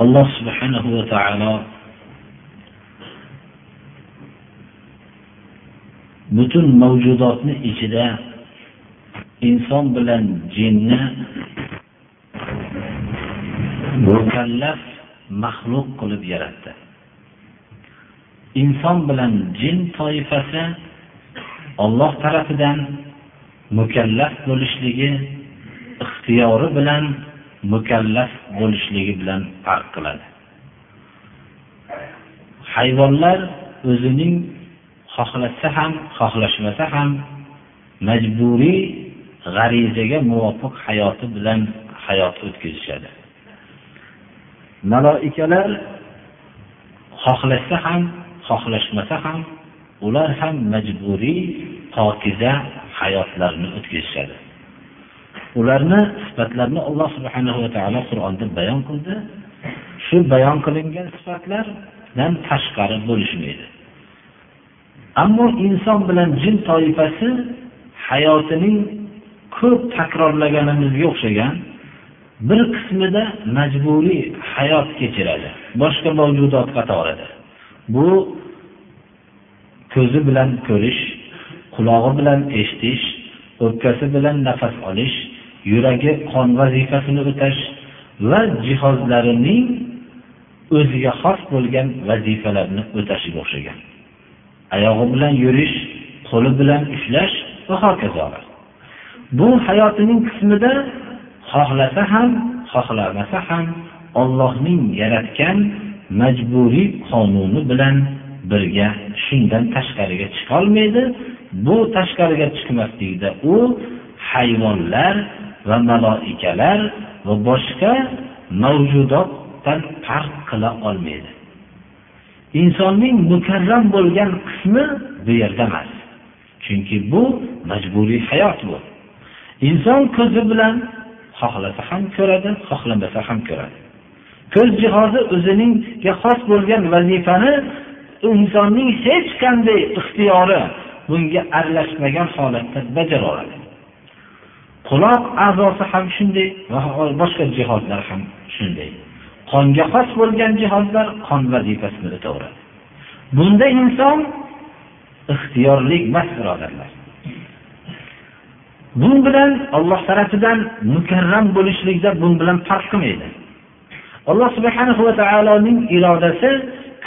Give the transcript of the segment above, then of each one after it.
Alloh subhanahu va taolo butun mavjudotni ichida inson bilan jinni mukallaf maxluq qilib yaratdi. Inson bilan jin toifasi olloh tarafidan mukallaf bo'lishligi ixtiyori bilan mukallaf bo'lishligi bilan farq qiladi. Hayvonlar o'zining xohlasa ham xohlashmasa ham majburiy g'arizaga muvofiq hayoti bilan hayot o'tkazishadi. Maloikalar xohlashsa ham xohlashmasa ham ular ham majburiy pokiza hayotlarni o'tkazishadi. Ularni sifatlarini alloh subhanahu va taolo qur'onda bayon qildi. Shu bayon qilingan sifatlardan tashqari bo'lishmaydi. Ammo inson bilan jin toifasi hayotining ko'p takrorlaganimizga o'xshagan bir qismida majburiy hayot kechiradi. Boshqa mavjudot qatorida. Bu ko'zi bilan ko'rish qulog'i bilan eshitish o'pkasi bilan nafas olish yuragi qon vazifasini o'tash va jihozlarining o'ziga xos bo'lgan vazifalarni o'tashiga o'xshagan. Oyog'i bilan yurish qo'li bilan ushlash va hokazo. Bu hayotining qismida xohlasa ham xohlamasa ham ollohning yaratgan majburiy qonuni bilan birga shundan tashqariga chiqolmaydi. Bu tashqariga chiqmaslikda u hayvonlar va maloikalar va boshqa mavjudotdan farq qila olmaydi. Insonning mukarram bo'lgan qismi bu yerda emas chunki bu majburiy hayot bu. Inson ko'zi bilan xohlasa ham ko'radi xohlamasa ham ko'radi. Ko'z jihozi o'ziningga xos bo'lgan vazifani insonning hech qanday ixtiyori bunga aralashmagan holatda bajaraveradi quloq a'zosi ham shunday va boshqa jihozlar ham shunday. Qonga xos bo'lgan jihozlar qon vazifasini o'taveradi bunda inson ixtiyorli emas birodarlar. Bu bilan olloh tarafidan mukarram bo'lishlikda bu bilan farq qilmaydi. Alloh subhana va taoloning irodasi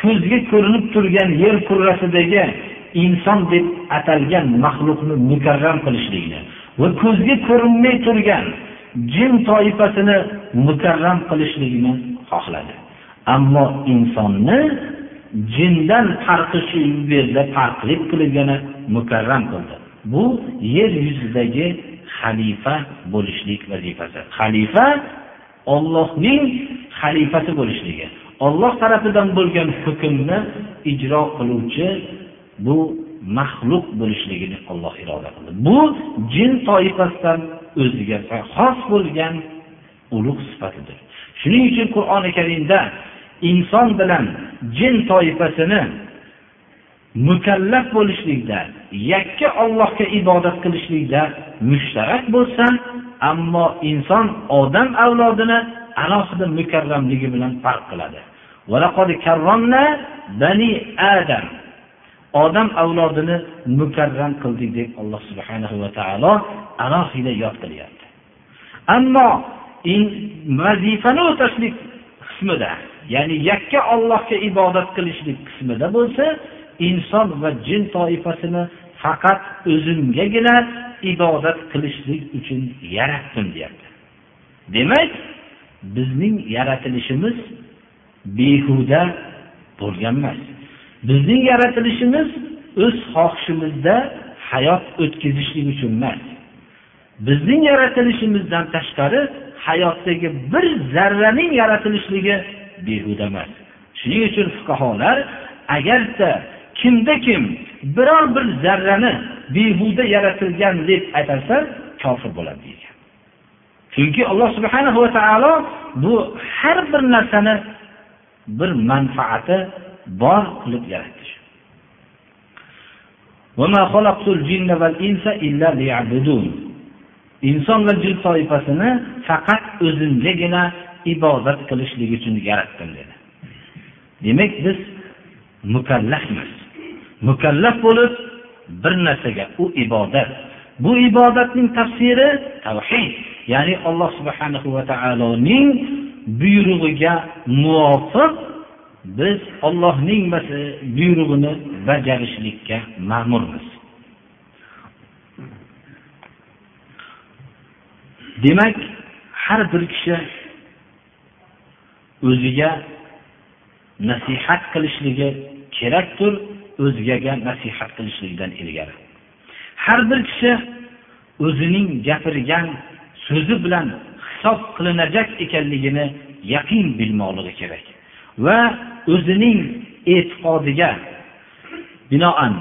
ko'zga ko'rinib turgan yer kurrasidagi inson deb atalgan maxluqni mukarram qilishlikni va ko'zga ko'rinmay turgan jin toifasini mukarram qilishligini xohladi. Ammo insonni jindan farqi shu yerda farqli qilib yana mukarram qildi. Bu yer yuzidagi xalifa bo'lishlik vazifasi. Xalifa ollohning xalifasi bo'lishligi. Olloh tarafidan bo'lgan hukmni ijro qiluvchi bu maxluq bo'lishligini Alloh iroda qildi. Bu jin toifasidan o'ziga xos bo'lgan ulug' sifatidir. Shuning uchun qur'oni karimda inson bilan jin toifasini mukallaf bo'lishlikda yakka ollohga ibodat qilishlikda mushtarak bo'lsa ammo inson odam avlodini alohida mukarramligi bilan farq qiladi. Bani adam odam avlodini mukarram qildik deb alloh subhanahu va taolo alohida yod qilyapti. Ammo vazifani o'tashlik qismida ya'ni yakka ollohga ibodat qilishlik qismida bo'lsa inson va jin toifasini faqat o'zimgagina ibodat qilishlik uchun yaratdim deyapti. Demak bizning yaratilishimiz behuda bo'lgan emas bizning yaratilishimiz o'z xohishimizda hayot o'tkazishlik uchun emas. Bizning yaratilishimizdan tashqari hayotdagi bir zarraning yaratilishligi behuda emas. Shuning uchun fuqarolar agarda kimda kim biror bir zarrani behuda yaratilgan deb aytilsa kofir bo'ladi degan. Chunki alloh subhanahu va taolo bu har bir narsani bir manfaati bor qilib yaratdi inson va jin toifasini faqat o'zimgagina ibodat qilishlik uchun yaratdim dedi. Demak biz mukallafmiz. Mukallaf bo'lib bir narsaga u ibodat. Bu ibodatning tafsiri tavhid ya'ni alloh subhanahu va taoloning buyrug'iga muvofiq biz ollohning buyrug'ini bajarishlikka ma'murmiz. Demak har bir kishi o'ziga nasihat qilishligi kerakdir o'zgaga nasihat qilishlikdan ilgari. Har bir kishi o'zining gapirgan so'zi bilan hisob qilinajak ekanligini yaqin bilmoqligi kerak va o'zining e'tiqodiga binoan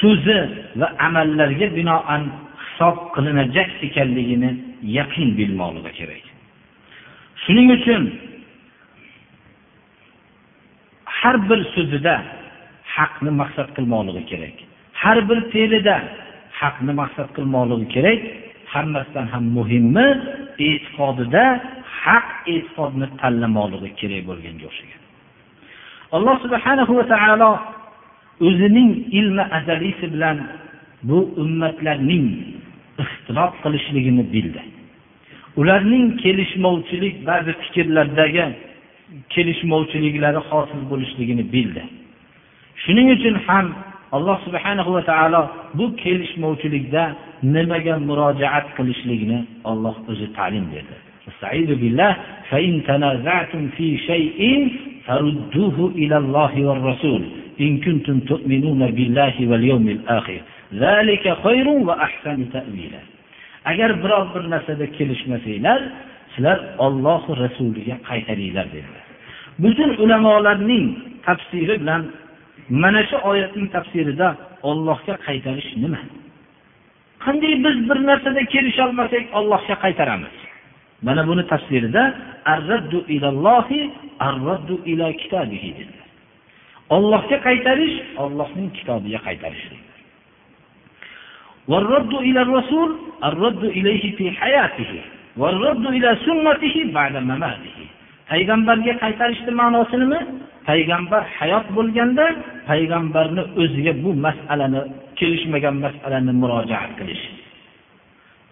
so'zi va amallarga binoan hisob qilinajak ekanligini yaqin bilmoqligi kerak. Shuning uchun har bir so'zida haqni maqsad qilmoqligi kerak. Har bir fe'lida haqni maqsad qilmoqligi kerak. Hammasidan ham muhimi e'tiqodida haq e'tiqodni tanlamoqligi kerak bo'lganga o'xshagan. alloh subhanahu va taolo o'zining ilmi azaliysi bilan bu ummatlarning ixtilof qilishligini bildi ularning kelishmovchilik ba'zi fikrlardagi kelishmovchiliklari hosil bo'lishligini bildi shuning uchun ham alloh subhanahu va taolo bu kelishmovchilikda nimaga murojaat qilishlikni olloh o'zi ta'lim berdi فإن تنازعتم في شيء فردوه إلى الله والرسول إن كنتم تؤمنون بالله واليوم الآخر ذلك خير وأحسن تأويلا agar biror bir narsada kelishmasanglar sizlar olloh rasuliga qaytaringlar dedilar butun ulamolarning tafsiri bilan mana shu oyatning tafsirida ollohga qaytarish nima qanday biz bir narsada kelisholmasak ollohga qaytaramiz mana buni tafsirida arraddu ilallohi arraddu ila kitabihi dedilar ollohga qaytarish ollohning kitobiga qaytarish والرد إلى الرسول الرد إليه في حياته والرد إلى سنته بعد مماته payg'ambarga qaytarishni ma'nosi nima payg'ambar hayot bo'lganda payg'ambarni o'ziga bu masalani kelishmagan masalani murojaat qilish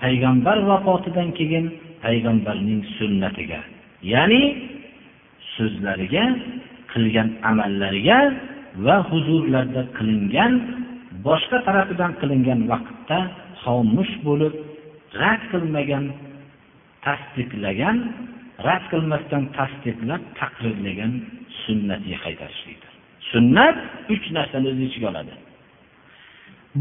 payg'ambar vafotidan keyin payg'ambarning sunnatiga ya'ni so'zlariga qilgan amallariga va huzurlarda qilingan boshqa tarafidan qilingan vaqtda xomush bo'lib rad qilmagan tasdiqlagan rad qilmasdan tasdiqlab taqrirlagan sunnatiga qaytarishlikdir. Sunnat uch narsani o'z ichiga oladi.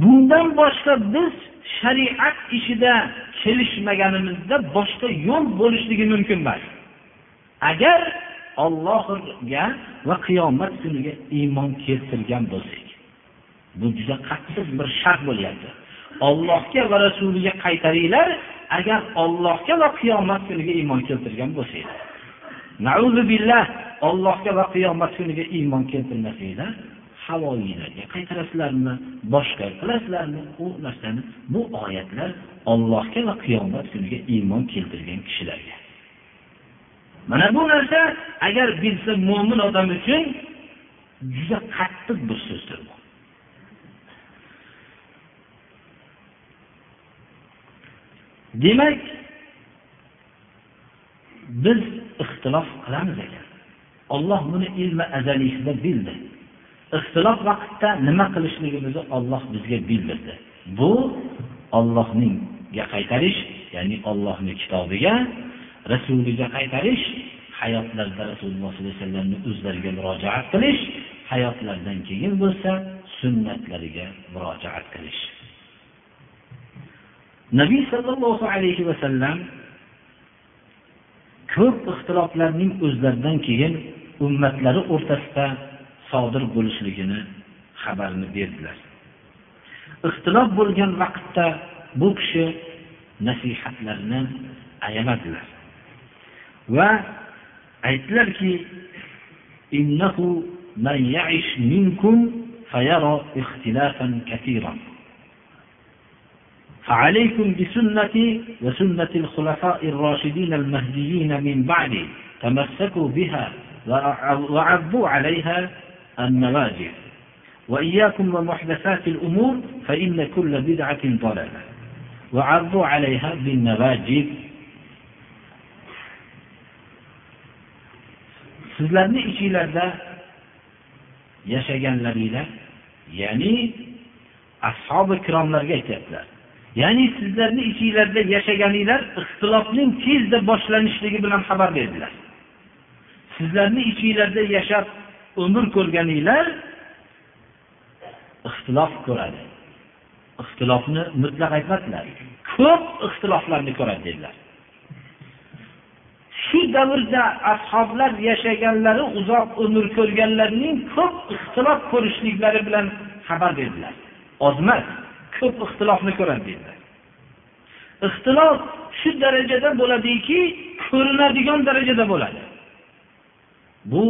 Bundan boshqa biz shariat ishida kelishmaganimizda boshqa yo'l bo'lishligi mumkin emas. Agar ollohga va qiyomat kuniga iymon keltirgan bo'lsak bu juda qattiq bir shart bo'lyapti. Ollohga va rasuliga qaytaringlar agar ollohga va qiyomat kuniga iymon keltirgan bo'lsanglar. Billah ollohga va qiyomat kuniga iymon keltirmasanglar havoyilarga qaytarasizlarmi boshqa qilasizlarmi u narsani bu oyatlar ollohga va qiyomat kuniga iymon keltirgan kishilarga. Mana bu narsa agar bilsa mo'min odam uchun juda qattiq bir so'zdir bu. Demak biz ixtilof qilamiz ekan olloh buni ilmi azaliysida bildi. Ixtilof vaqtda nima qilishligimizni olloh bizga bildirdi. Bu ollohningga qaytarish ya'ni ollohni kitobiga rasuliga qaytarish hayotlarida rasululloh sollallohu alayhi vasallamni o'zlariga murojaat qilish hayotlaridan keyin bo'lsa sunnatlariga murojaat qilish. Nabiy sollallohu alayhi vasallam ko'p ixtiloflarning o'zlaridan keyin ummatlari o'rtasida sodir bo'lishligini xabarini berdilar ixtilof bo'lgan vaqtda bu kishi nasihatlarini ayamadilar va aytdilarki من فعليكم بسنتي وسنة الخلفاء الراشدين المهديين من بعدي تمسكوا بها وعضوا عليها النواجذ وإياكم ومحدثات الأمور فإن كل بدعة ضلالة وعرضوا عليها بالنواجذ sizlarni ichinglarda yashaganlaringlar ya'ni ashobi ikromlarga aytyaptilar ya'ni sizlarni ichinglarda yashaganinglar ixtilofning tezda boshlanishligi bilan xabar berdilar sizlarni ichinglarda yashab umr ko'rganinglar ixtilof ko'radi. Ixtilofni mutlaq aytmadilar ko'p ixtiloflarni ko'radi dedilar. Shu davrda ashoblar yashaganlari uzoq umr ko'rganlarning ko'p ixtilof ko'rishliklari bilan xabar berdilar. Ozmas ko'p ixtilofni ko'radi dedilar. Ixtilof shu darajada bo'ladiki ko'rinadigan darajada bo'ladi. Bu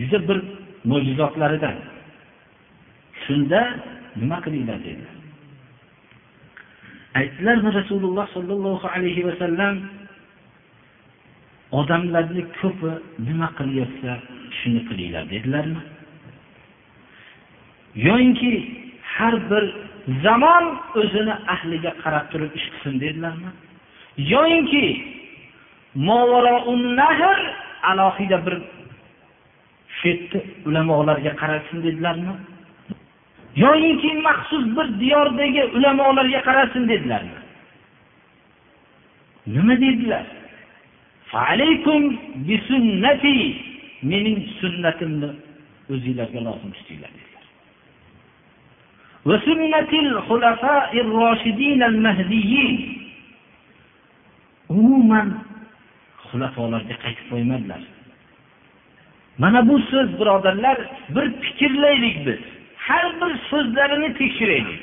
juda bir mo'jizotlaridan shunda nima qilinglar dedi aytdilarmi rasululloh sollallohu alayhi vasallam odamlarni ko'pi nima qilyapsa shuni qilinglar dedilarmi? Yoyinki har bir zamon o'zini ahliga qarab turib ish qilsin dedilarmi? Yoyinki nahr alohida bir shu ulamolarga qarasin dedilarmi? Yoyinki maxsus bir diyordagi ulamolarga qarasin dedilarmi? Nima dedilar? Mening sunnatimni o'zinglarga lozim tutinglar dedilar. Umuman xulafolarga qaytib qo'ymadilar mana bu so'z birodarlar bir fikrlaylik biz. Har bir so'zlarini tekshiraylik.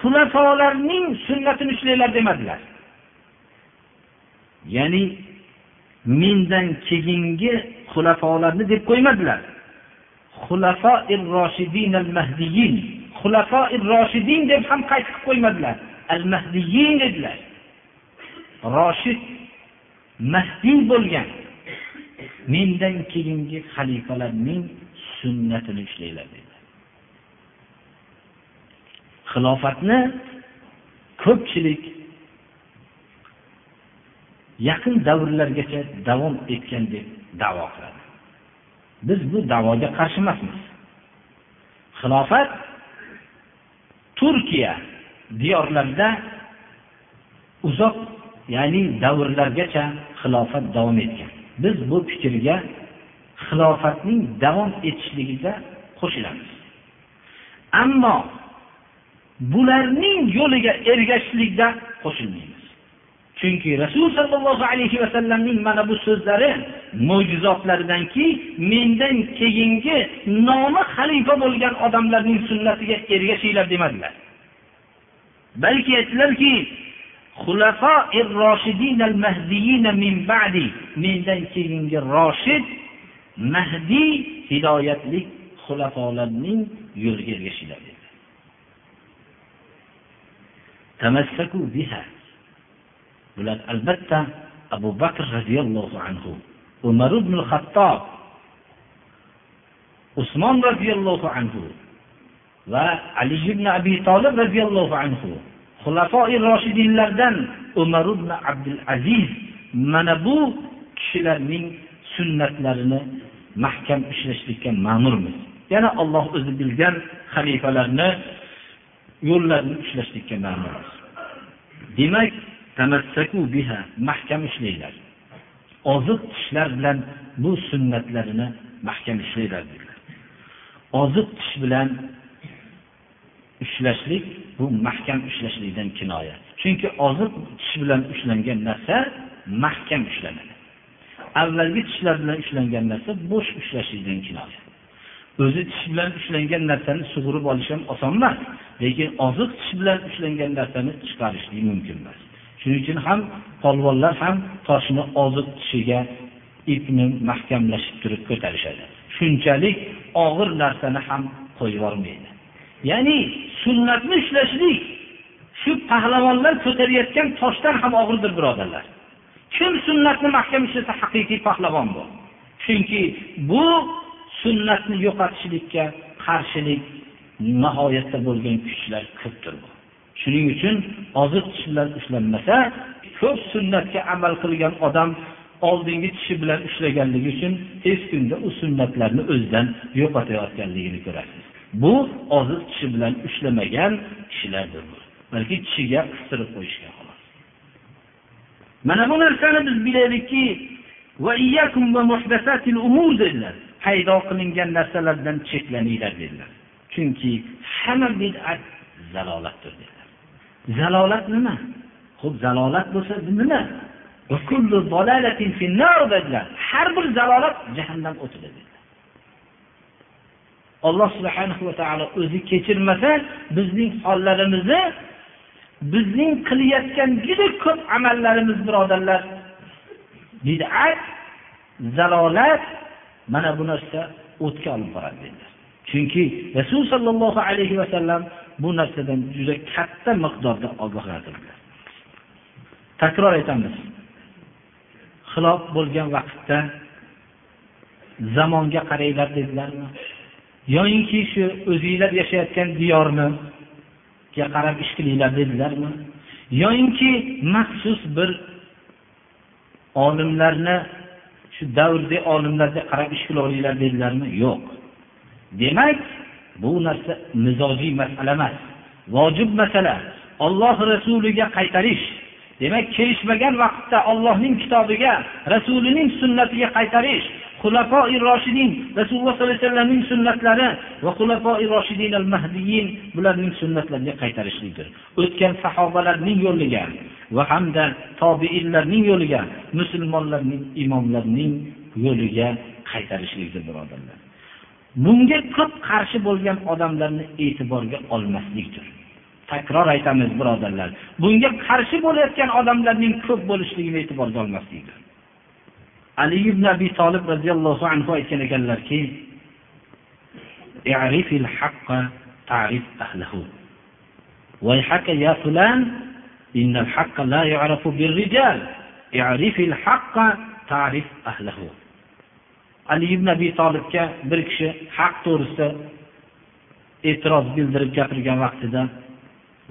Xulafolarning sunnatini ushlanglar demadilar. Ya'ni mendan keyingi xulafolarni deb qo'ymadilar. Xulafoi roshidin al mahdiyin xulafoi roshidin deb ham qayd qilib qo'ymadilar. Al mahdiyin dedilar. Roshid mahdiy bo'lgan. Mendan keyingi xalifalarning sunnatini ushlanglar dedi. Xilofatni ko'pchilik yaqin davrlargacha davom etgan deb davo qiladi. Biz bu davoga qarshi emasmiz. Xilofat turkiya diyorlarida uzoq ya'ni davrlargacha xilofat davom etgan. Biz bu fikrga xilofatning davom etishligida qo'shilamiz. Ammo bularning yo'liga ergashishlikda qo'shilmaymiz. Chunki rasul sollallohu alayhi vasallamning mana bu so'zlari mo'jizotlaridanki mendan keyingi nomi xalifa bo'lgan odamlarning sunnatiga ergashinglar demadilar. Balki aytdilarki mendan keyingi roshid mahdiy hidoyatli xulafolarning yo'liga ergashinglar تمسكوا بها bular albatta abu bakr roziyallohu anhu umar ibn hattob usmon roziyallohu anhu va ali ibn abi tolib roziyallohu anhu xulafoi roshidinlardan umar ibn abdul aziz mana bu kishilarning sunnatlarini mahkam ushlashlikka ma'murmiz. Yana olloh o'zi bilgan xalifalarni yo'llarini ushlashlikka ma'murmiz. Demak biha mahkam ushlanglar oziq tishlar bilan bu sunnatlarini mahkam ushlanglar dedilar. Oziq tish bilan ushlashlik bu mahkam ushlashlikdan kinoya. Chunki oziq tish bilan ushlangan narsa mahkam ushlanadi. Avvalgi tishlar bilan ushlangan narsa bo'sh ushlashlikdan kinoya. O'zi tish bilan ushlangan narsani sug'urib olish ham oson emas lekin oziq tish bilan ushlangan narsani chiqarishlik mumkin emas. Shuning uchun ham polvonlar ham toshni oziq tishiga ipni mahkamlashib turib ko'tarishadi. Shunchalik og'ir narsani ham qo'yib yubormaydi. Ya'ni sunnatni ushlashlik shu pahlavonlar ko'tarayotgan toshdan ham og'irdir birodarlar. Kim sunnatni mahkam ushlasa haqiqiy pahlavon bu chunki bu sunnatni yo'qotishlikka qarshilik nihoyatda bo'lgan kuchlar ko'pdir bu. Shuning uchun oziq tish bilan ushlanmasa ko'p sunnatga amal qilgan odam oldingi tishi bilan ushlaganligi uchun tez kunda u sunnatlarni o'zidan yo'qotayotganligini ko'rasiz. Bu oziq kishi bilan ushlamagan kishilardir balki tishiga qistirib qo'yishgan xolos. Mana bu narsani biz bilaylikki dedilar. Paydo qilingan narsalardan cheklaninglar dedilar. Chunki hamma bid'at zalolatdir dedilar. Zalolat nima? Ho'p zalolat bo'lsa nima? Har bir zalolat jahannam o'tida dedilar alloh subhanahu va taolo o'zi kechirmasa bizning hollarimizni bizning qilayotgan juda ko'p amallarimiz birodarlar. Bid'at zalolat mana bu narsa o'tga olib boradi dedilar. Chunki rasul sollallohu alayhi vasallam bu narsadan juda katta miqdorda ogohlantirdilar takror aytamiz. Xilof bo'lgan vaqtda zamonga qaranglar dedilarmi? Yoyinki shu o'zinglar yashayotgan diyorni qarab ish qilinglar dedilarmi? Yoyinki maxsus bir olimlarni shu davrdagi olimlarga qarab ish qilaveringlar dedilarmi? Yo'q. Demak bu narsa mizojiy masala emas vojib masala. Olloh rasuliga qaytarish. Demak kelishmagan vaqtda ollohning kitobiga rasulining sunnatiga qaytarish. Xulafoi roshidin rasululloh sollallohu alayhi vasallamning sunnatlari va xulafoi roshidin al mahdiyin bularning sunnatlariga qaytarishlikdir o'tgan sahobalarning yo'liga va hamda tobeinlarning yo'liga musulmonlarning imomlarning yo'liga qaytarishlikdir birodarlar. Bunga ko'p qarshi bo'lgan odamlarni e'tiborga olmaslikdir. Takror aytamiz birodarlar. Bunga qarshi bo'layotgan odamlarning ko'p bo'lishligini e'tiborga olmaslikdir. ali ibn abi tolib roziyallohu anhu aytgan ekanlarki تعرف أهله ويحك يا فلان إن الحق لا يعرف بالرجال اعرف الحق تعرف أهله ali ibn abi tolibga bir kishi haq to'g'risida e'tiroz bildirib gapirgan vaqtida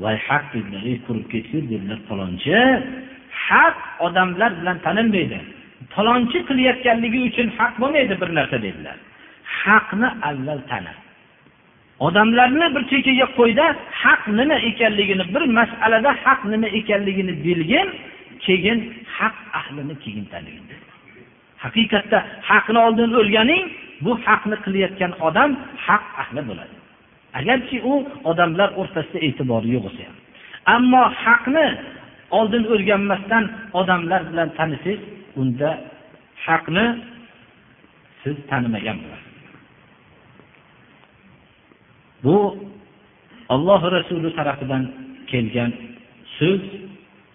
voy haq dedilar ey qurib ketgur dedilar falonchi haq odamlar bilan tanilmaydi Falonchi qilayotganligi uchun haq bo'lmaydi bir narsa dedilar. Haqni avval tani odamlarni bir chekkaga qo'yda haq nima ekanligini bir masalada haq nima ekanligini bilgin keyin haq ahlini keyin tanigin haqiqatda haqni oldin o'rganing bu haqni qilayotgan odam haq ahli bo'ladi. Agarchi u odamlar o'rtasida e'tibori yo'q bo'lsa ham ammo haqni oldin o'rganmasdan odamlar bilan tanisangiz unda haqni siz tanimagan bo'lasiz bu alloh rasuli tarafidan kelgan so'z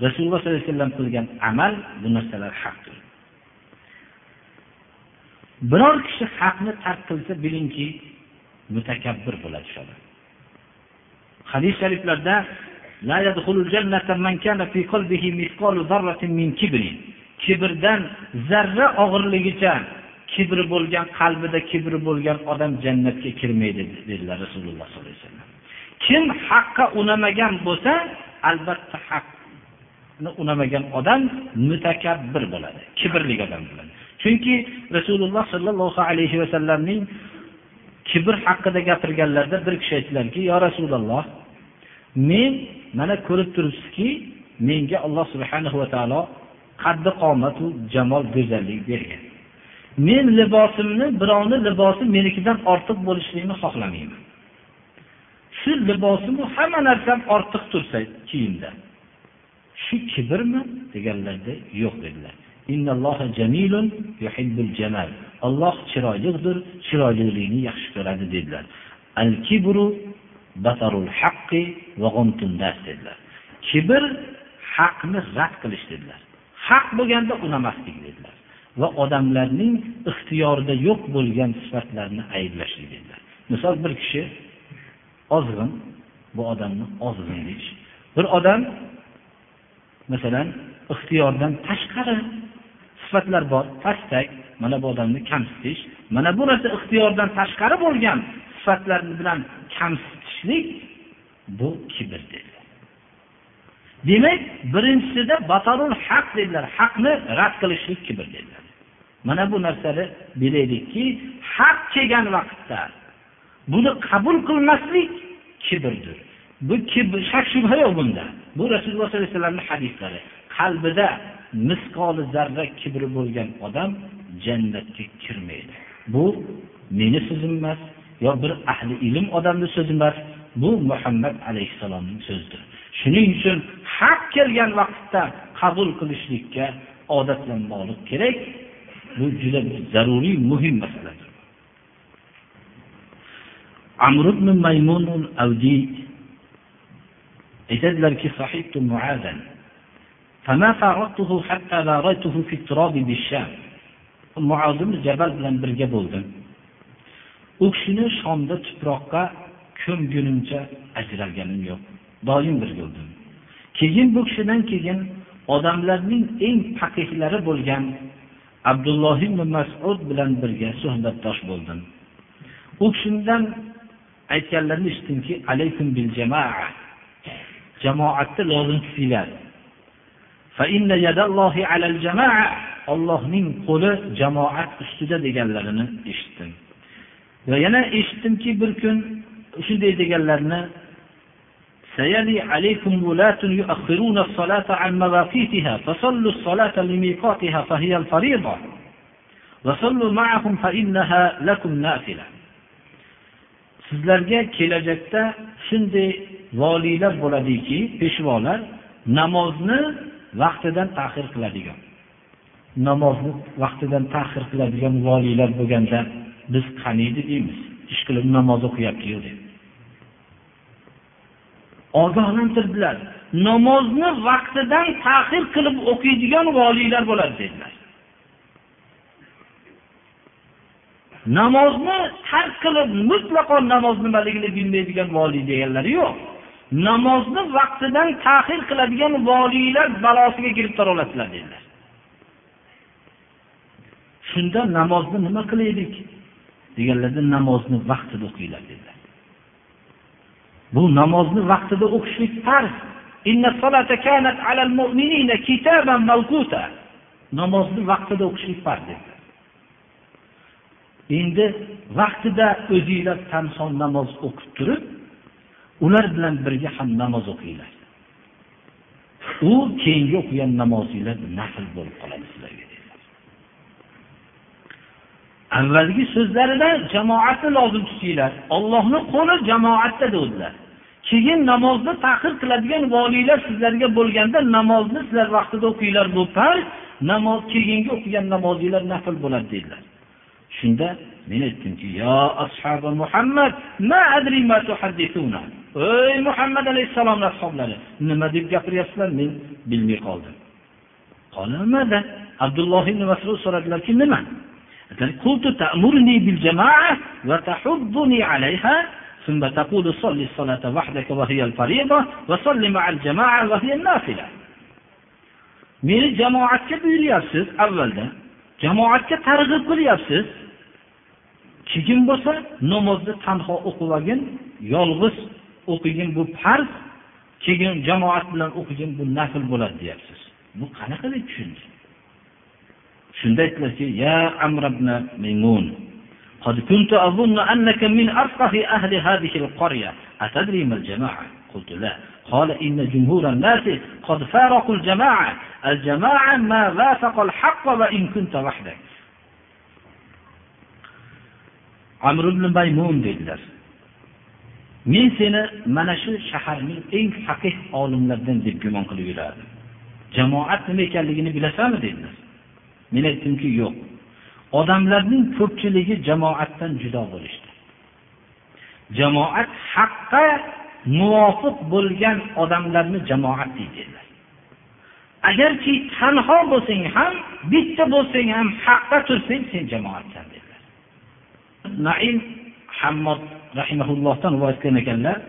rasululloh sollallohu alayhi vasallam qilgan amal bu narsalar haqdir. Biror kishi haqni tark qilsa bilingki mutakabbir bo'ladi shu hadis shariflarda kibrdan zarra og'irligicha kibri bo'lgan qalbida kibri bo'lgan odam jannatga kirmaydi dedilar rasululloh sollallohu alayhi vasallam. Kim haqqa unamagan bo'lsa albatta haqni unamagan odam mutakabbir bo'ladi kibrli odam bo'ladi. Chunki rasululloh sollallohu alayhi vasallamning kibr haqida gapirganlarida bir kishi aytdilarki yo rasululloh men mana ko'rib turibsizki menga alloh subhanahu va taolo qaddi qomatu jamol go'zallik bergan. Men libosimni birovni libosi menikidan ortiq bo'lishligini xohlamayman. Shu libosimu hamma narsam ortiq tursa kiyimda. Shu kibrmi deganlarda yo'q dedilar. Innalloha jamilun jamal. Alloh chiroylidir chiroylilikni yaxshi ko'radi dedilar. Al kibru batarul haqqi va dedilar. Kibr haqni rad qilish dedilar. Haq bo'lganda unamaslik dedilar. Va odamlarning ixtiyorida yo'q bo'lgan sifatlarni ayblashlik dedilar. Misol bir kishi ozg'in bu odamni ozg'in deyish. Bir odam masalan ixtiyordan tashqari sifatlar bor pastak mana bu odamni kamsitish. Mana bu narsa ixtiyordan tashqari bo'lgan sifatlar bilan kamsitishlik bu kibr dedilar. Demak birinchisida batarul haq dedilar. Haqni rad qilishlik kibr dedilar. Mana bu narsani bilaylikki haq kelgan vaqtda buni qabul qilmaslik kibrdir. Bu kibr shak shubha yo'q bunda. Bu rasululloh sollallohu alayhi vasallamni hadislari. Qalbida misqoli zarra kibri bo'lgan odam jannatga kirmaydi. Bu meni so'zim emas yo bir ahli ilm odamni so'zi emas. Bu muhammad alayhissalomning so'zidir. shuning uchun haq kelgan vaqtda qabul qilishlikka odatlanmoqlik kerak bu juda zaruriy muhim masaladir amr ibn maymun avdiy aytadilarki sahibtu muadan فما فارقته حتى باريته في التراب بالشام muoz ibn jabal bilan birga bo'ldim u kishini shomda tuproqqa ko'mgunimcha ajralganim yo'q Doim birga bo'ldim keyin bu kishidan keyin odamlarning eng faqihlari bo'lgan abdulloh ibn masud bilan birga suhbatdosh bo'ldim. U kishidan aytganlarini eshitdimki alaykum bil jamoa jamoatni lozim tutinglar. Ollohning qo'li jamoat ustida deganlarini eshitdim. Va yana eshitdimki bir kun shunday deganlarini سيلي عليكم ولاة يؤخرون الصلاة عن مواقيتها فصلوا الصلاة لميقاتها فهي الفريضة وصلوا معهم فإنها لكم نافلة sizlarga kelajakda shunday voliylar bo'ladiki peshvolar namozni vaqtidan ta'xir qiladigan namozni vaqtidan ta'xir qiladigan voliylar bo'lganda biz qaniydi deymiz ish qilib namoz o'qiyaptiyu deb Ogohlantirdilar. Namozni vaqtidan ta'xir qilib o'qiydigan voliylar bo'ladi dedilar. Namozni tark qilib mutlaqo namoz nimaligini bilmaydigan voliy deganlari yo'q. Namozni vaqtidan ta'xir qiladigan voliylar balosiga giribtor oladilar dedilar. Shunda namozni nima qilaylik? Deganlarda namozni vaqtida o'qinglar dedilar. Bu namozni vaqtida o'qishlik farz. Namozni vaqtida o'qishlik farz dedilar endi vaqtida o'zinglar tanho namoz o'qib turib ular bilan birga ham namoz o'qinglar. U keyingi o'qigan namozinglar nafl bo'lib qoladi sizlarga avvalgi so'zlarida jamoatni lozim tutinglar. Ollohni qo'li jamoatda dedilar. Keyin namozni tahir qiladigan voliylar sizlarga bo'lganda namozni sizlar vaqtida o'qinglar bu farz namoz keyingi o'qigan namozinglar nafl bo'ladi dedilar. Shunda men aytdimki yo ashabi muhammad ma adri ma tuhaddisuna ey muhammad alayhissalomni ashoblari nima deb gapiryapsizlar? Men bilmay qoldim. Abdulloh ibn masud so'radilarki nima? قلت تأمرني بالجماعة وتحضني عليها ثم تقول صل الصلاة وحدك وهي الفريضة وصل مع الجماعة وهي النافلة meni jamoatga buyuryapsiz avvalda jamoatga targ'ib qilyapsiz keyin bo'lsa namozni tanho o'qib olgin yolg'iz o'qigin bu farz keyin jamoat bilan o'qigin bu nafl bo'ladi deyapsiz bu qanaqa deb tushundi shunda aytdilarki ya amr ibn maymun قد كنت أظن أنك من أفقه أهل هذه القرية أتدري ما الجماعة قلت لا قال إن جمهور الناس قد فارقوا الجماعة الجماعة ما وافق الحق وإن كنت وحدك amr ibn maymun dedilar men seni mana shu shaharning eng faqih olimlaridan deb gumon qilib yurardim jamoat nima ekanligini bilasanmi dedilar men aytdimki yo'q odamlarning ko'pchiligi jamoatdan judo bo'lishdi jamoat haqqa muvofiq bo'lgan odamlarni jamoat deydilar agarki tanho bo'lsang ham bitta bo'lsang ham haqqa tursang sen jamoatsan dedilar naim hammod rahimaullohdan rivoyat qilgan ekanlar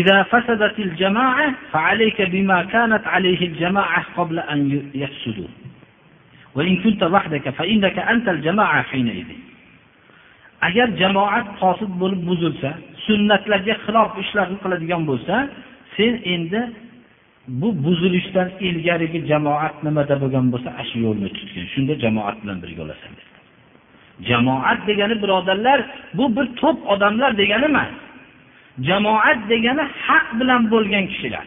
إذا فسدت الجماعة فعليك بما كانت عليه الجماعة قبل أن يفسدوا agar jamoat qosid bo'lib buzilsa sunnatlarga xilof ishlarni qiladigan bo'lsa sen endi bu buzilishdan ilgarigi jamoat nimada bo'lgan bo'lsa ana shu yo'lni tutgin shunda jamoat bilan birga bo'lasan jamoat degani birodarlar bu bir to'p odamlar degani emas jamoat degani haq bilan bo'lgan kishilar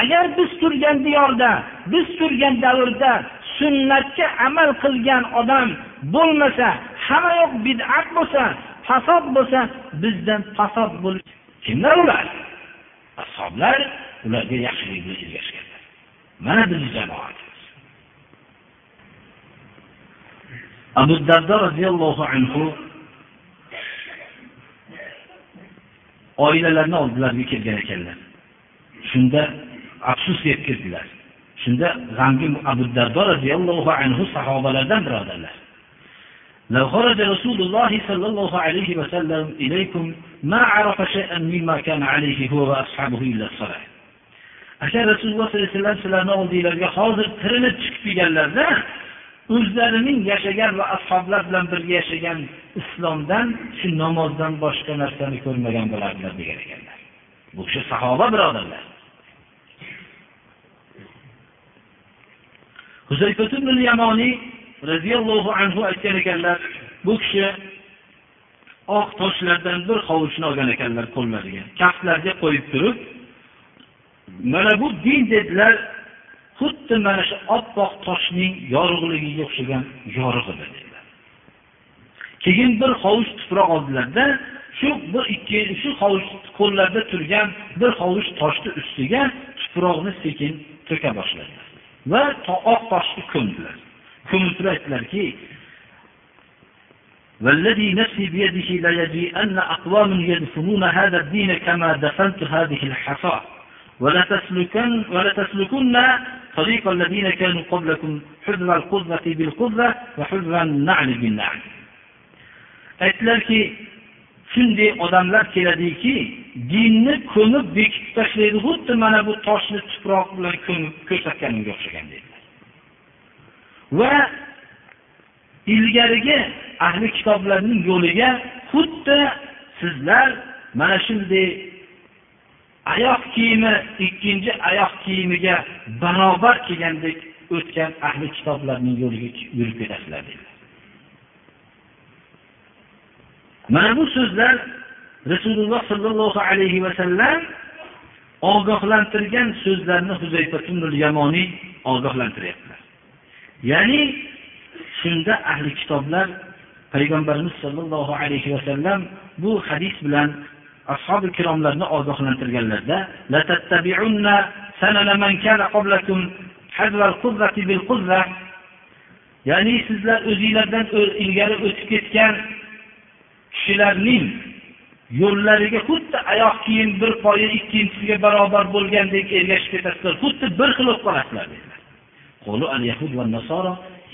agar biz turgan diyorda biz turgan davrda sunnatga amal qilgan odam bo'lmasa hamma yoq bid'at bo'lsa fasod bo'lsa bizdan fasod bo'lish kimlar ular? Ashoblar ularga yaxshilik bilan ergashganlar mana bizni jamoatimiz. Abu dardo roziyallohu anhu oilalarini oldilariga kelgan ekanlar. Shunda afsus deb kirdilar shunda g'amgin abu dardo roziyallohu anhu sahobalardan birodarlar لو خرج رسول الله صلى الله عليه وسلم إليكم ما عرف شيئا مما كان عليه هو وأصحابه إلا الصلاة agar rasululloh sollallohu alayhi vasallam sizlarni oldinglarga hozir tirilib chiqib kelganlarda o'zlarining yashagan va ashoblar bilan birga yashagan islomdan shu namozdan boshqa narsani ko'rmagan bo'lardilar degan ekanlar bu kishi sahoba birodarlar Yamoniy roziyallohu anhu aytgan ekanlar bu kishi oq toshlardan bir hovuchni olgan ekanlar qo'llariga kaftlariga qo'yib turib mana bu din dedilar xuddi mana shu oppoq toshning yorug'ligiga o'xshagan yorug' edi dedilar. Keyin bir hovuch tuproq oldilarda shu bir ikki shu hovuch qo'llarida turgan bir hovuch toshni ustiga tuproqni sekin to'ka boshladilar. Va oq toshni ko'mdilar ko'mib turib aytdilarki والذي نفسي بيده ليجيئن أقوام يدفنون هذا الدين كما دفنت هذه الحصى ولتسلكن ولتسلكن طريق الذين كانوا قبلكم حذر القذة بالقذة وحذر النعل بالنعل aytdilarki shunday odamlar keladiki dinni ko'mib bekitib tashlaydi xuddi mana bu toshni tuproq bilan ko'mib ko'rsatganimga o'xshagan dedilar. Va ilgarigi ahli kitoblarning yo'liga xuddi sizlar mana shunday oyoq kiyimi ikkinchi oyoq kiyimiga barobar kelgandek o'tgan ahli kitoblarning yo'liga yurib ketasizlar dedilar. Mana bu so'zlar rasululloh sollallohu alayhi vasallam ogohlantirgan so'zlarni yamoniy ogohlantiryaptilar. Ya'ni shunda ahli kitoblar payg'ambarimiz sollallohu alayhi vasallam bu hadis bilan ashobi ikromlarni ogohlantirganlarda ya'ni sizlar o'zinglardan ilgari o'tib ketgan kishilarning yo'llariga xuddi oyoq kiyim bir poyi ikkinchisiga barobar bo'lgandek ergashib ketasizlar xuddi bir xil bo'lib qolasizlar dedilar.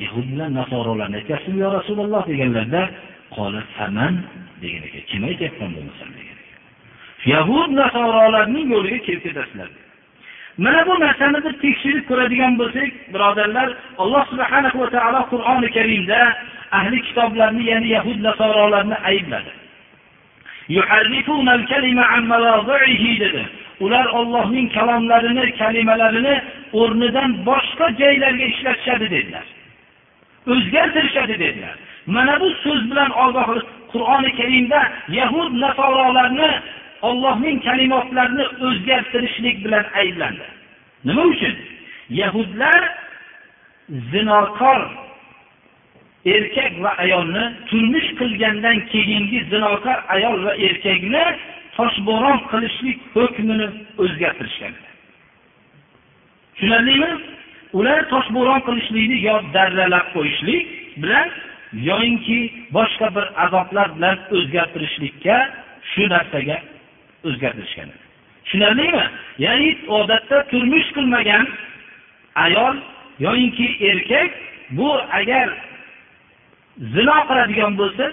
Yahud bilan nasorolarni aytyapsizmi yo rasululloh deganlarda saman degan ekan kim aytyapman bo'lmasam degan yahud nasorolarning yo'liga kelib ketasizlar mana bu narsani bir tekshirib ko'radigan bo'lsak birodarlar alloh subhanahu va taolo qur'oni karimda ahli kitoblarni ya'ni yahud nasorolarni aybladi. Dedi. Ular ollohning kalomlarini kalimalarini o'rnidan boshqa joylarga ishlatishadi dedilar. O'zgartirishadi dedilar. Mana bu so'z bilan ogoh qur'oni karimda yahud nasorolarni ollohning kalimotlarini o'zgartirishlik bilan ayblandi. Nima uchun? Yahudlar zinokor erkak va ayolni turmush qilgandan keyingi zinokor ayol va erkakni toshbo'ron qilishlik hukmini o'zgartirishgan. Tushunarlimi? Ular toshbo'ron qilishlikni yo darralab qo'yishlik bilan yoyinki boshqa bir azoblar bilan o'zgartirishlikka shu narsaga o'zgartirishgan. Tushunarlimi? Ya'ni odatda turmush qilmagan ayol yoyinki erkak bu agar zino qiladigan bo'lsa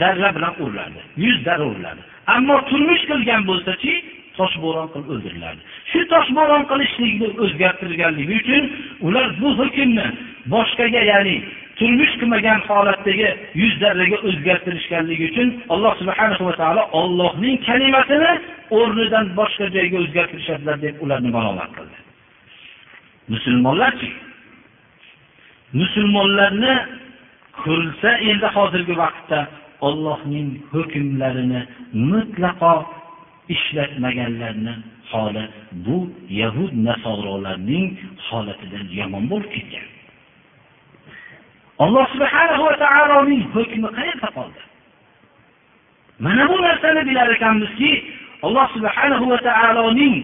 darra bilan uriladi yuz darra uriladi. Ammo turmush qilgan bo'lsachi toshbo'ron qilib o'ldiriladi. Shu toshbo'ron qilishlikni o'zgartirganligi uchun ular bu hukmni boshqaga ya'ni turmush qilmagan holatdagi yuz darraga o'zgartirishganligi uchun alloh subhana va taolo ollohning kalimasini o'rnidan boshqa joyga o'zgartirishadilar deb ularni malomat qildi. Musulmonlarchi musulmonlarni ko'rilsa endi hozirgi vaqtda ollohning hukmlarini mutlaqo ishlatmaganlarni holi bu yahud nasorolarning holatidan yomon bo'lib ketgan. Alloh subhanahu va taoloning hukmi qayerda qoldi? Mana bu narsani bilar ekanmizki alloh subhanahu va taoloning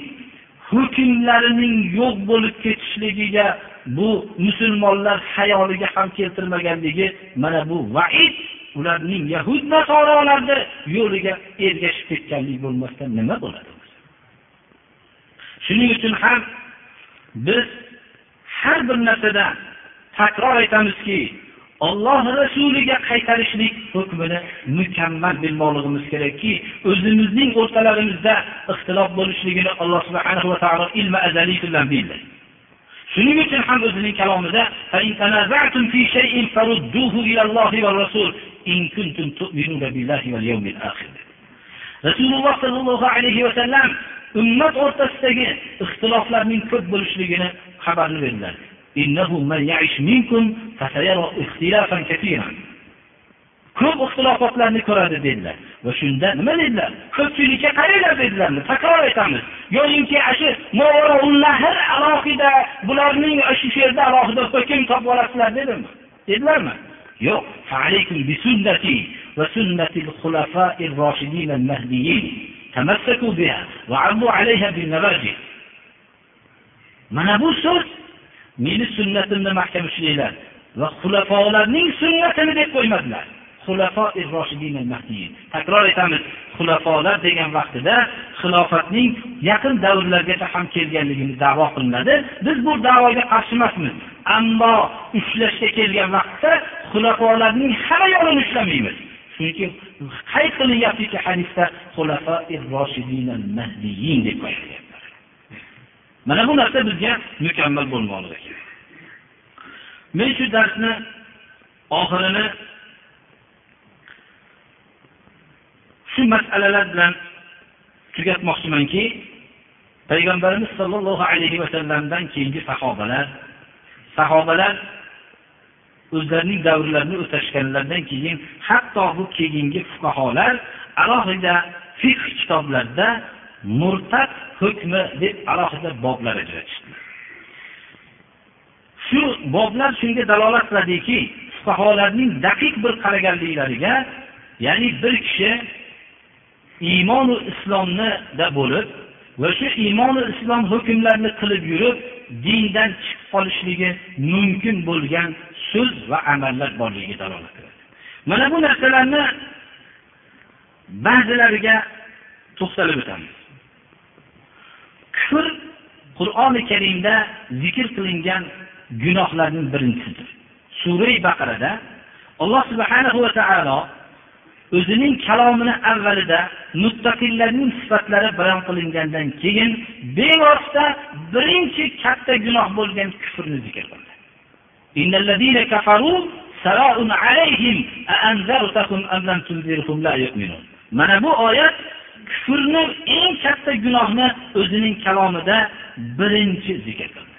hukmlarining yo'q bo'lib ketishligiga bu musulmonlar hayoliga ham keltirmaganligi mana bu vaid ularning yahud nasorolarni yo'liga ergashib ketganlik bo'lmasdan nima bo'ladi? Shuning uchun ham biz har bir narsada takror aytamizki olloh rasuliga qaytarishlik hukmini mukammal bilmoqligimiz kerakki o'zimizning o'rtalarimizda ixtilof bo'lishligini alloh subhanahu va taolo ilmi azaliy bilan bildi shuning uchun ham o'zining kalomida rasululloh sollallohu alayhi vasallam ummat o'rtasidagi ixtiloflarning ko'p bo'lishligini xabarni berdilar. ko'p ixtilofotlarni ko'radi dedilar. Va shunda nima dedilar? Ko'pchilikka qaranglar dedilar? Takror aytamiz. Yoyinki nahr alohida bularning shu yerda alohida hukm topib olasizlar dedimi? Dedilarmi? Yo'q. Mana bu so'z meni sunnatimni mahkam ushlanglar va xulafolarning sunnatini deb qo'ymadilar. Takror aytamiz xulafolar degan vaqtida xilofatning yaqin davrlargacha ham kelganligini davo qilinadi. Biz bu davoga qarshi emasmiz. Ammo ushlashga kelgan vaqtda xulafolarning hamma yo'lini ushlamaymiz. Chunki qayd qilinyaptiki hadisda deb mana bu narsa bizga mukammal bo'lmoqligi kerak men shu darsni oxirini shu masalalar bilan tugatmoqchimanki payg'ambarimiz sollallohu alayhi vasallamdan keyingi sahobalar sahobalar o'zlarining davrlarini o'tashganlaridan keyin hatto bu keyingi fuqarolar alohida fiqh kitoblarida murtad hukmi deb alohida boblar ajratishdilar shu boblar shunga dalolat qiladiki fuqarolarning daqiq bir qaraganliklariga ya'ni bir kishi iymonu islomnida bo'lib va shu iymonu islom hukmlarini qilib yurib dindan chiqib qolishligi mumkin bo'lgan so'z va amallar borligiga dalolat qiladi. Mana bu narsalarni ba'zilariga to'xtalib o'tamiz. Kufr qur'oni karimda zikr qilingan gunohlarning birinchisidir sura baqarada alloh subhanahu va taolo o'zining kalomini avvalida muttaqillarning sifatlari bayon qilingandan keyin bevosita birinchi katta gunoh bo'lgan kufrni zikr qildi. Mana bu oyat kufrni eng katta gunohni o'zining kalomida birinchi zikr qildi.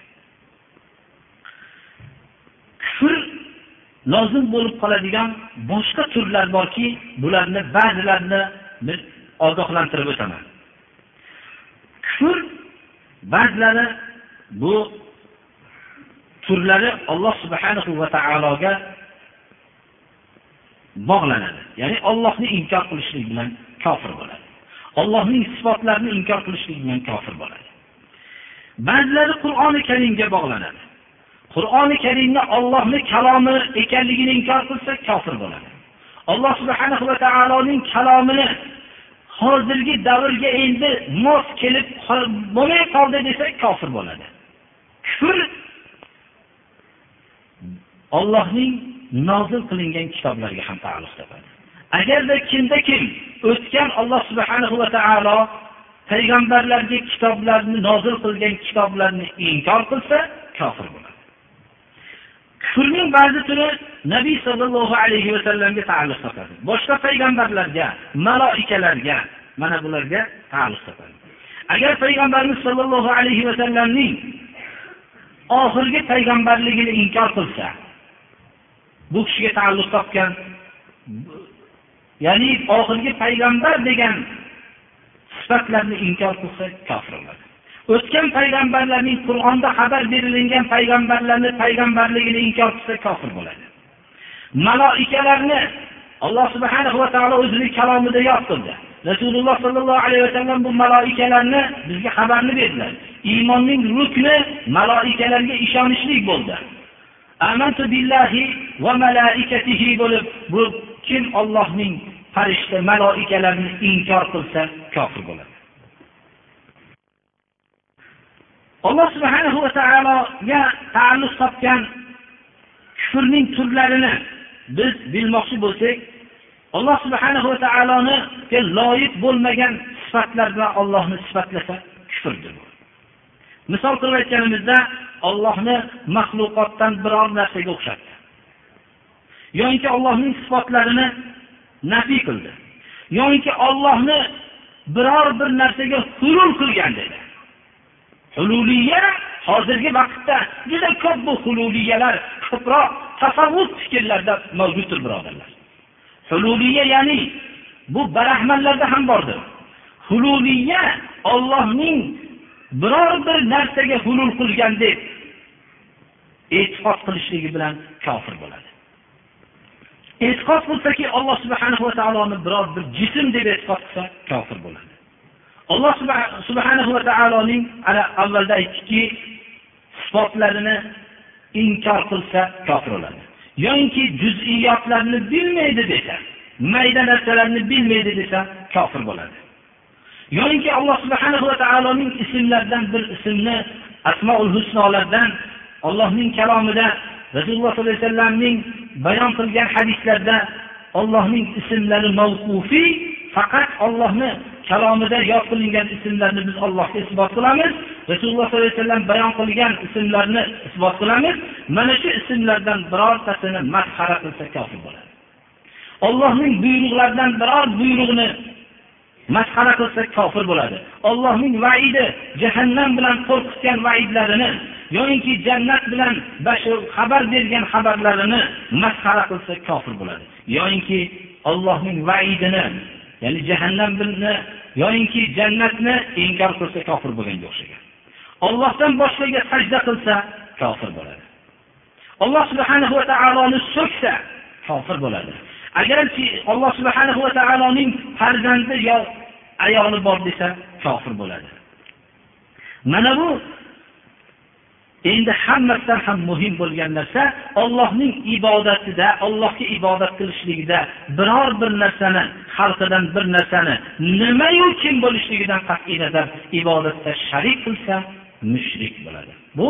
Kufr lozim bo'lib qoladigan boshqa turlar borki bularni ba'zilarini biz ogohlantirib o'taman. Kufr ba'zilari bu turlari alloh subhanahu va taologa bog'lanadi. Ya'ni ollohni inkor qilishlik bilan kofir bo'ladi. Ollohning sifatlarini inkor qilishlik bilan kofir bo'ladi. Ba'zilari qur'oni karimga bog'lanadi. Qur'oni karimni ollohni kalomi ekanligini inkor qilsa kofir bo'ladi. Alloh subhanahu va taoloning kalomini hozirgi davrga endi mos kelib bo'lmay qoldi desak kofir bo'ladi. Kufr ollohning nozil qilingan kitoblarga ham taalluq topadi. Agarda kimda kim o'tgan olloh subhanahu va taolo payg'ambarlarga kitoblarni nozil qilgan kitoblarni inkor qilsa kofir bo'ladi. Kufrning ba'zi turi nabiy sollallohu alayhi vasallamga taalluq topadi. Boshqa payg'ambarlarga maloikalarga mana bularga taalluq topadi. Agar payg'ambarimiz sollallohu alayhi vasallamning oxirgi payg'ambarligini inkor qilsa bu kishiga taalluq topgan ya'ni oxirgi payg'ambar degan sifatlarni inkor qilsa kofir bo'ladi o'tgan payg'ambarlarning qur'onda xabar berilgan payg'ambarlarni payg'ambarligini inkor qilsa kofir bo'ladi. Maloikalarni alloh subhanahu va taolo o'zini kalomida yod qildi rasululloh sollallohu alayhi vasallam bu maloikalarni bizga xabarni berdilar. Iymonning rukni maloikalarga ishonishlik bo'ldi. Amantu billahi va malaikatihi bo'lib bu kim ollohning farishta maloikalarini inkor qilsa kofir bo'ladi. Alloh subhanahu va taologa taalluq topgan kufrning turlarini biz bilmoqchi bo'lsak alloh subhanahu va taoloniga loyiq bo'lmagan sifatlar bilan ollohni sifatlasa kufrdir misol qilib aytganimizda ollohni maxluqotdan biror narsaga o'xshatdi. Yoinki ollohning sifatlarini nafiy qildi. Yoinki ollohni biror bir narsaga hurul qilgan dedi. Hululiya hozirgi vaqtda juda ko'p bu hululiyalar ko'proq tasavvuf fikrlarda mavjuddir birodarlar. Hululiya ya'ni bu barahmanlarda ham bordir. Hululiya ollohning biror bir narsaga hulul qilgan deb e'tiqod qilishligi bilan kofir bo'ladi. E'tiqod qilsaki alloh subhanahu va taoloni biror bir jism deb e'tiqod qilsa kofir bo'ladi. Alloh subhanahu va taoloning ana avvalda aytdikki sifatlarini inkor qilsa kofir bo'ladi. Yoinki juz'iyotlarni bilmaydi desa mayda narsalarni bilmaydi desa kofir bo'ladi. Yoinki alloh subhanahu va taoloning ismlaridan bir ismni asmoul husnolardan allohning kalomida rasululloh sollallohu alayhi vasallamning bayon qilgan hadislarda ollohning ismlari mavqufiy faqat ollohni kalomida yod qilingan ismlarni biz allohga isbot qilamiz. Rasululloh sollallohu alayhi vasallam bayon qilgan ismlarni isbot qilamiz. Mana shu ismlardan birortasini masxara qilsa kofir bo'ladi. Ollohning buyruqlaridan biror buyruqni masxara qilsa kofir bo'ladi. Ollohning vaidi jahannam bilan qo'rqitgan vaidlarini yoinki jannat bilan xabar bergan xabarlarini masxara qilsa kofir bo'ladi. Yoinki ollohning vaidini ya'ni jahannamni yoyinki jannatni inkor qilsa kofir bo'lganga o'xshagan. Ollohdan boshqaga sajda qilsa kofir bo'ladi. Alloh subhanahu va taoloni so'ksa kofir bo'ladi. Agarki alloh subhanahu va taoloning farzandi yo ayoli bor desa kofir bo'ladi. Mana bu endi hammasidan ham muhim bo'lgan narsa ollohning ibodatida ollohga ibodat qilishligida biror bir narsani xalqidan bir narsani nimayu kim bo'lishligidan qat'iy nazar ibodatda sharik qilsa mushrik bo'ladi. Bu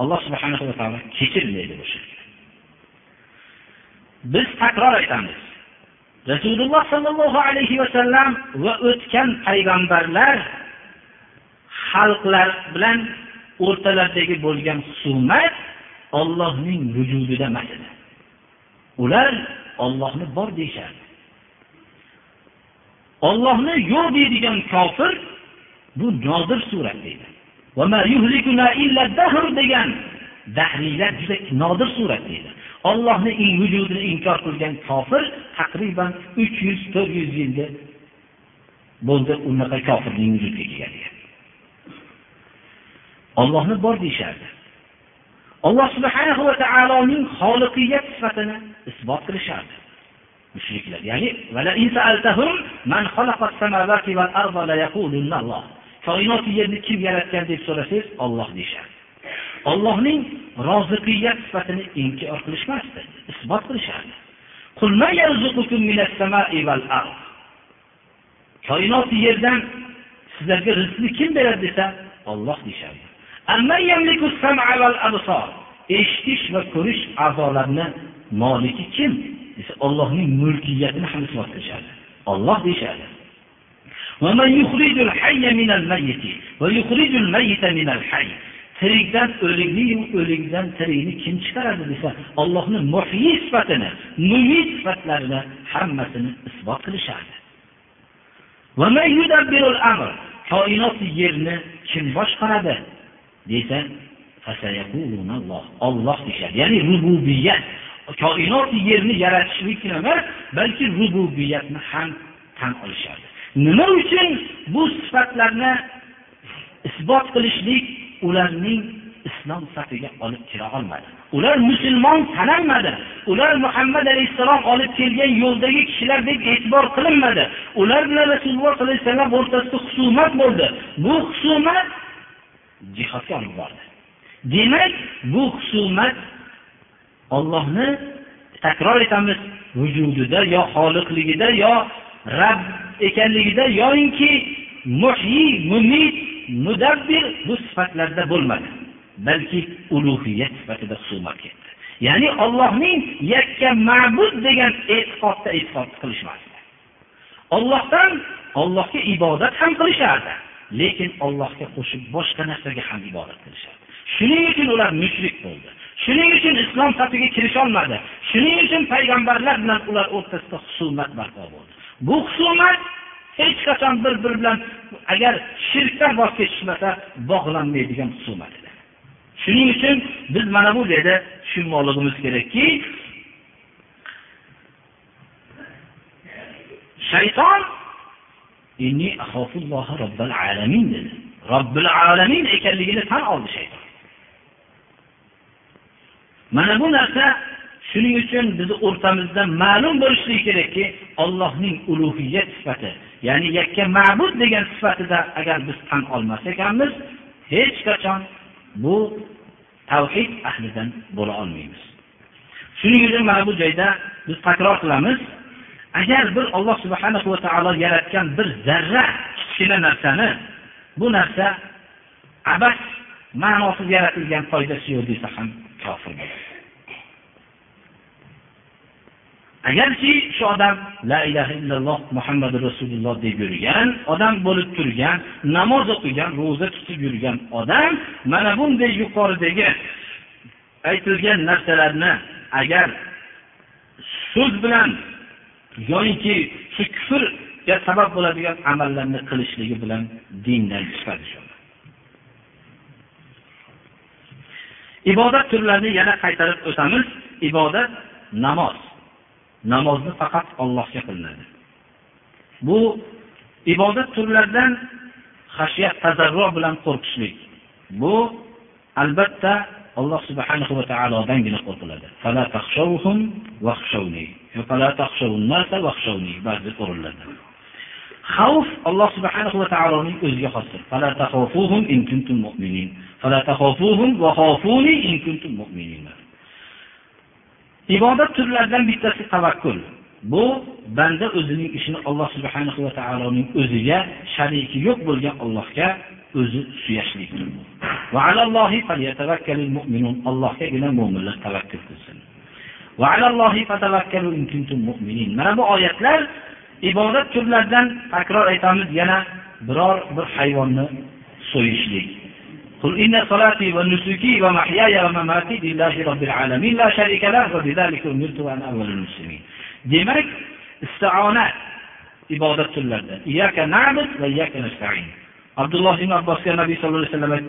alloh subhana va taolo kechirmaydi bu biz takror aytamiz rasululloh sollallohu alayhi vasallam va o'tgan payg'ambarlar xalqlar bilan o'rtalaridagi bo'lgan husumat ollohning vujudida emas edi. Ular ollohni bor deyishardi. Ollohni yo'q deydigan kofir bu nodir surat deydi. Degan dahriylar juda nodir surat deydi. Ollohni vujudini inkor qilgan kofir taqriban uch yuz to'rt yuz yilda bo'ldi unaqa kofirning vujudga kelganiga ollohni bor deyishardi. Alloh subhanahu va taoloning xoliqiyat sifatini isbot qilishardi. Mushriklar ya'ni koinot yerni kim yaratgan deb so'rasangiz olloh deyishardi. ollohning roziqiyat sifatini inkor qilishmasdi isbot qilishardi. Koinot yerdan sizlarga rizqni kim beradi desa olloh deyishardi. Eshitish va ko'rish a'zolarini moliki kim? Desa ollohning mulkiyatini ham isbot qilishadi. Olloh deyishadi. Tirikdan o'likni o'likdan tirikni kim chiqaradi desa ollohni muhiy sifatini mumit sifatlarini hammasini isbot qilishardi koinot yerni kim boshqaradi? Desa olloh deyishadi. Ya'ni rububiyat. Koinoti yerni yaratishlikni emas balki rububiyatni ham tan olishadi nima uchun bu sifatlarni isbot qilishlik ularning islom safiga olib kira olmadi? Ular musulmon sanalmadi ular muhammad alayhissalom olib kelgan yo'ldagi kishilar deb e'tibor qilinmadi. Ular bilan rasululloh sollallohu alayhi vasallam o'rtasida husumat bo'ldi. Bu husumat jihodga olib bordi demak bu husumat ollohni takror etamiz vujudida yo xoliqligida yo rab ekanligida yoyinki muhiy mumit mudabbir bu sifatlarda bo'lmadi. Balki ulug'iyat sifatida husumat ketdi. Ya'ni ollohning yakka ma'bud degan e'tiqodda e'tiqod qilishmasdi. Ollohdan ollohga ibodat ham qilishardi. Lekin ollohga qo'shib boshqa narsaga ham ibodat qilishadi shuning uchun ular mushrik bo'ldi. Shuning uchun islom safiga kirisholmadi. Shuning uchun payg'ambarlar bilan ular o'rtasida husumat barpo bo'ldi. Bu husumat hech qachon bir biri bilan agar shirkdan voz kechishmasa bog'lanmaydigan husumat edi. Shuning uchun biz mana bu yerda tushunmoqligimiz kerakki shayton dedi. Robbil alamin ekanligini tan oldi shayton. Mana bu narsa shuning uchun bizni o'rtamizda ma'lum bo'lishligi kerakki ollohning ulug'iyat sifati ya'ni yakka ma'bud degan sifatida agar biz tan olmas ekanmiz hech qachon bu tavhid ahlidan bo'la olmaymiz. Shuning uchun mana bu joyda biz takror qilamiz. Agar bir olloh subhana va taolo yaratgan bir zarra kichkina narsani bu narsa abas ma'nosiz yaratilgan foydasi yo'q desa ham kofir bo'ladi. Agarki shu odam la ilaha illalloh muhammadu rasululloh deb yurgan odam bo'lib turgan namoz o'qigan ro'za tutib yurgan odam mana bunday yuqoridagi aytilgan narsalarni agar so'z bilan yoyinki shu kufrga sabab bo'ladigan amallarni qilishligi bilan dindan chiqadi ibodat turlarini yana qaytarib o'tamiz ibodat namoz namozni faqat Allohga qilinadi. Bu ibodat turlaridan xashiyat tazarru bilan qo'rqishlik. Bu albatta Alloh subhanahu va taolodangina qo'rqiladi. Fala ba'zi o'rinlarda. Xavf Alloh subhanahu va taoloning o'ziga xosdir. Fala in kuntum mu'minin. Fala in kuntum mu'minin. ibodat turlaridan bittasi tavakkul bu banda o'zining ishini alloh subhanahu va taoloning o'ziga shariki yo'q bo'lgan allohga o'zi suyashlik allohgagina mo'minlar tavakkul qilsin mana bu oyatlar ibodat turlaridan takror aytamiz yana biror bir hayvonni so'yishlik قل إن صلاتي ونسكي ومحياي ومماتي لله رب العالمين لا شريك له وبذلك أمرت أن أول المسلمين demak istiona ibodat turlaridan iyyaka na'bud va iyyaka nasta'in Abdulloh ibn abbosga nabiy sallallohu alayhi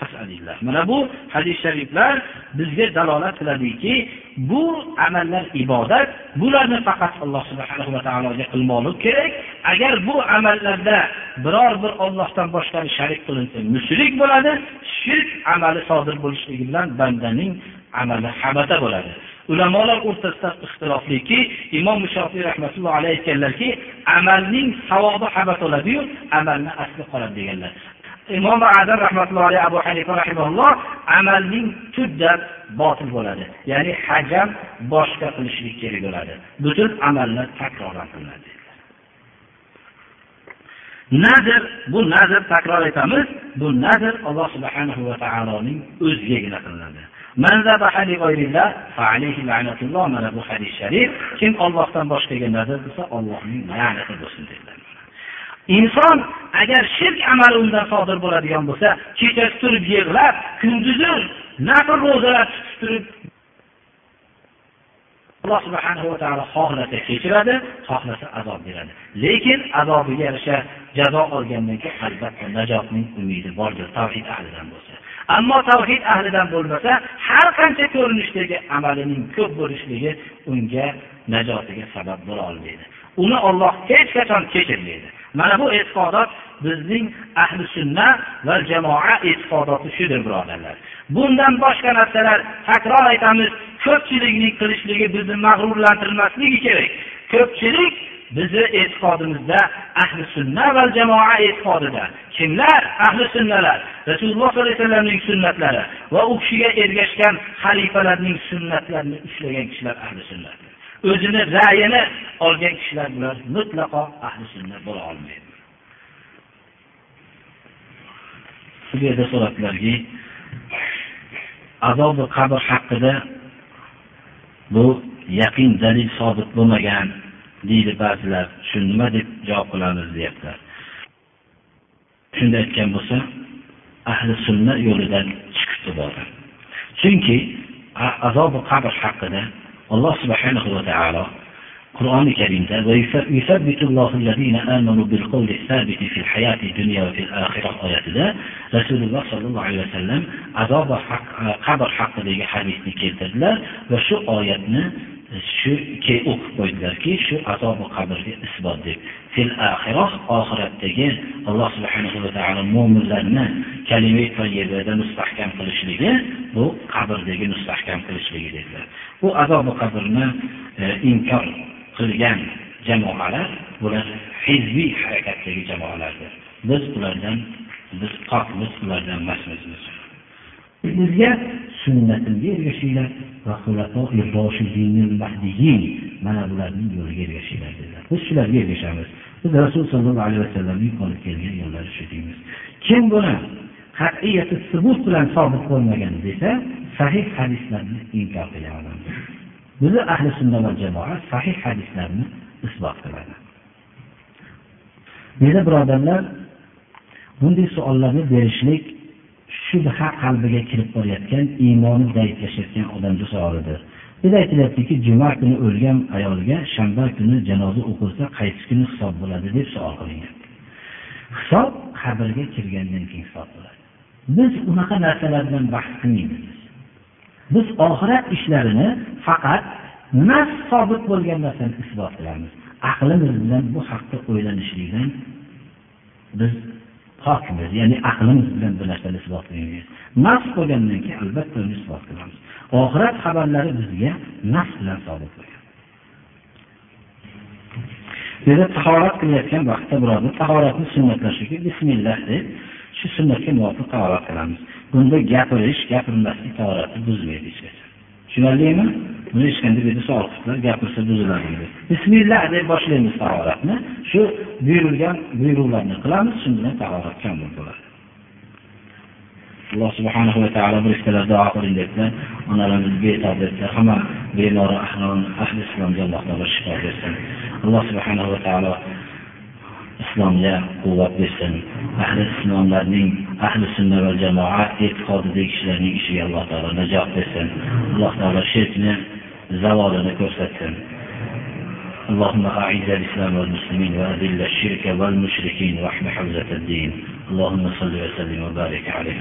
vasallam mana bu hadis shariflar bizga dalolat qiladiki bu amallar ibodat bularni faqat alloh subhanahu va taologa qilmoqlik kerak. Agar bu amallarda biror bir ollohdan boshqani sharik qilinsa mushrik bo'ladi shirk amali sodir bo'lishligi bilan bandaning amali habata bo'ladi. Ulamolar o'rtasida ixtilofliki imom mushofiy rahmatullohi alayhi aytganlarki amalning savobi habat oladiyu amalni asli qoladi deganlar. Imom azam rahmatullohi alayhi abu hanifa rahimalloh amalning tubdan botil bo'ladi. Ya'ni hajam boshqa qilishlik kerak bo'ladi. Butun amalni takroran qilinadi nazr bu nazr takror aytamiz bu nazr alloh subhanahu va taoloning o'zigagina qilinadi. Mana bu hadis sharif. Kim ollohdan boshqaga nazar qilsa ollohning la'nati bo'lsin dedilar. Inson agar shirk amali undan sodir bo'ladigan bo'lsa kechasi turib yig'lab kunduzi nafl ro'zalar tutib turib alloh subhanahu va taolo xohlasa kechiradi xohlasa azob beradi. Lekin azobiga yarasha jazo olgandan keyin albatta najotning umidi bordir tavhid ahlidan bo'lsa. Ammo tavhid ahlidan bo'lmasa har qancha ko'rinishdagi amalining ko'p bo'lishligi unga najotiga sabab bo'la olmaydi. Uni olloh hech qachon kechirmaydi. Mana bu e'tiqodot bizning ahli sunna va jamoa e'tiqodoti shudir birodarlar. Bundan boshqa narsalar takror aytamiz. Ko'pchilikning qilishligi bizni mag'rurlantirmasligi kerak. Ko'pchilik bizni e'tiqodimizda ahli sunna va jamoa e'tiqodida kimlar? Ahli sunnalar rasululloh sollallohu alayhi vasallamning sunnatlari va u kishiga ergashgan xalifalarning sunnatlarini ushlagan kishilar ahli sunnat o'zini ra'yini olgan kishilar bular mutlaqo ahli sunnat bo'la olmaydi. Bu yerda so'rabdilarki azobi qabr haqida bu yaqin dalil sobit bo'lmagan deydi ba'zilar shu nima deb javob qilamiz? deyaptilar. Shunday aytgan bo'lsa ahli sunna yo'lidan chiqibdi bordi chunki azobi qabr haqida alloh subhanahu va taolo qur'oni karimda oyatida rasululloh sollallohu alayhi vasallam azob va qabr haqidagi hadisni keltirdilar va shu oyatni shu o'qib qo'ydilarki shu azobi qabrga isbot deb. Fil oxiroh oxiratdagi alloh subhanahu va taolo mo'minlarni kalima toyyibada mustahkam qilishligi bu qabrdagi mustahkam qilishligi dedilar. Bu azobi qabrni e, inkor qilgan jamoalar bular hizbiy harakatdagi jamoalardir. Biz ulardan biz pokmiz ulardan emasmiz bizga sunnatimga ergashinglar. Mana bularning yo'liga ergashinglar dedilar. Biz shularga ergashamiz. Biz rasul sollallohu alayhi vasallamning olib kelgan yo'llari shu deymiz. Kim buni qat'iyati subut bilan sobit bo'lmagan desa sahih hadislarni inkor qilaman bizni ahli sunna va jamoa sahih hadislarni isbot qiladi. Meni birodarlar bunday savollarni berishlik shubha qalbiga kirib borayotgan iymoni zaiflashayotgan odamni savolidir. Bizda aytilyaptiki juma kuni o'lgan ayolga shanba kuni janoza o'qilsa qaysi kuni hisob bo'ladi deb savol qilingan. Hisob qabrga kirgandan keyin hisob bo'ladi. Biz unaqa narsalar bilan bahs qilmaymiz. Biz oxirat ishlarini faqat nas sobit bo'lgan narsani isbot qilamiz. Aqlimiz bilan bu haqda o'ylanishlikdan biz hokimiz ya'ni aqlimiz bilan bu narsani isbot qilmaymiz. Nafs bo'lgandan keyin albatta uni isbot qilamiz. Oxirat xabarlari bizga nafs bilan sobit bo'lgan. Bu tahorat qilayotgan vaqtda birodar tahoratni sunnatlashligi bismillah deb shu sunnatga muvofiq tahorat qilamiz. Bunda gapirish gapirmaslik tahoratni buzmaydi hech qachon. Tushunarlimi? Buni hech qanday bu savol gapirsa buziladi dedi. Bismillah deb boshlaymiz tahoratni. Shu buyurilgan buyruqlarni qilamiz shu bilan tahorat kamol bo'ladi alloh subhanahu va taolo farishtalar duo qiling debdilar onalarimiz betob debdilar hamma bemori ahli islomga alloh taolo shifo bersin. Alloh subhanahu va taolo islomga quvvat bersin ahli islomlarning ahli sunna va jamoa e'tiqodidagi kishilarning ishiga alloh taolo najot bersin alloh taolo shirkni zavolini ko'rsatsin اللهم أعز الإسلام والمسلمين وأذل الشرك والمشركين واحم حوزة الدين اللهم صل وسلم وبارك عليه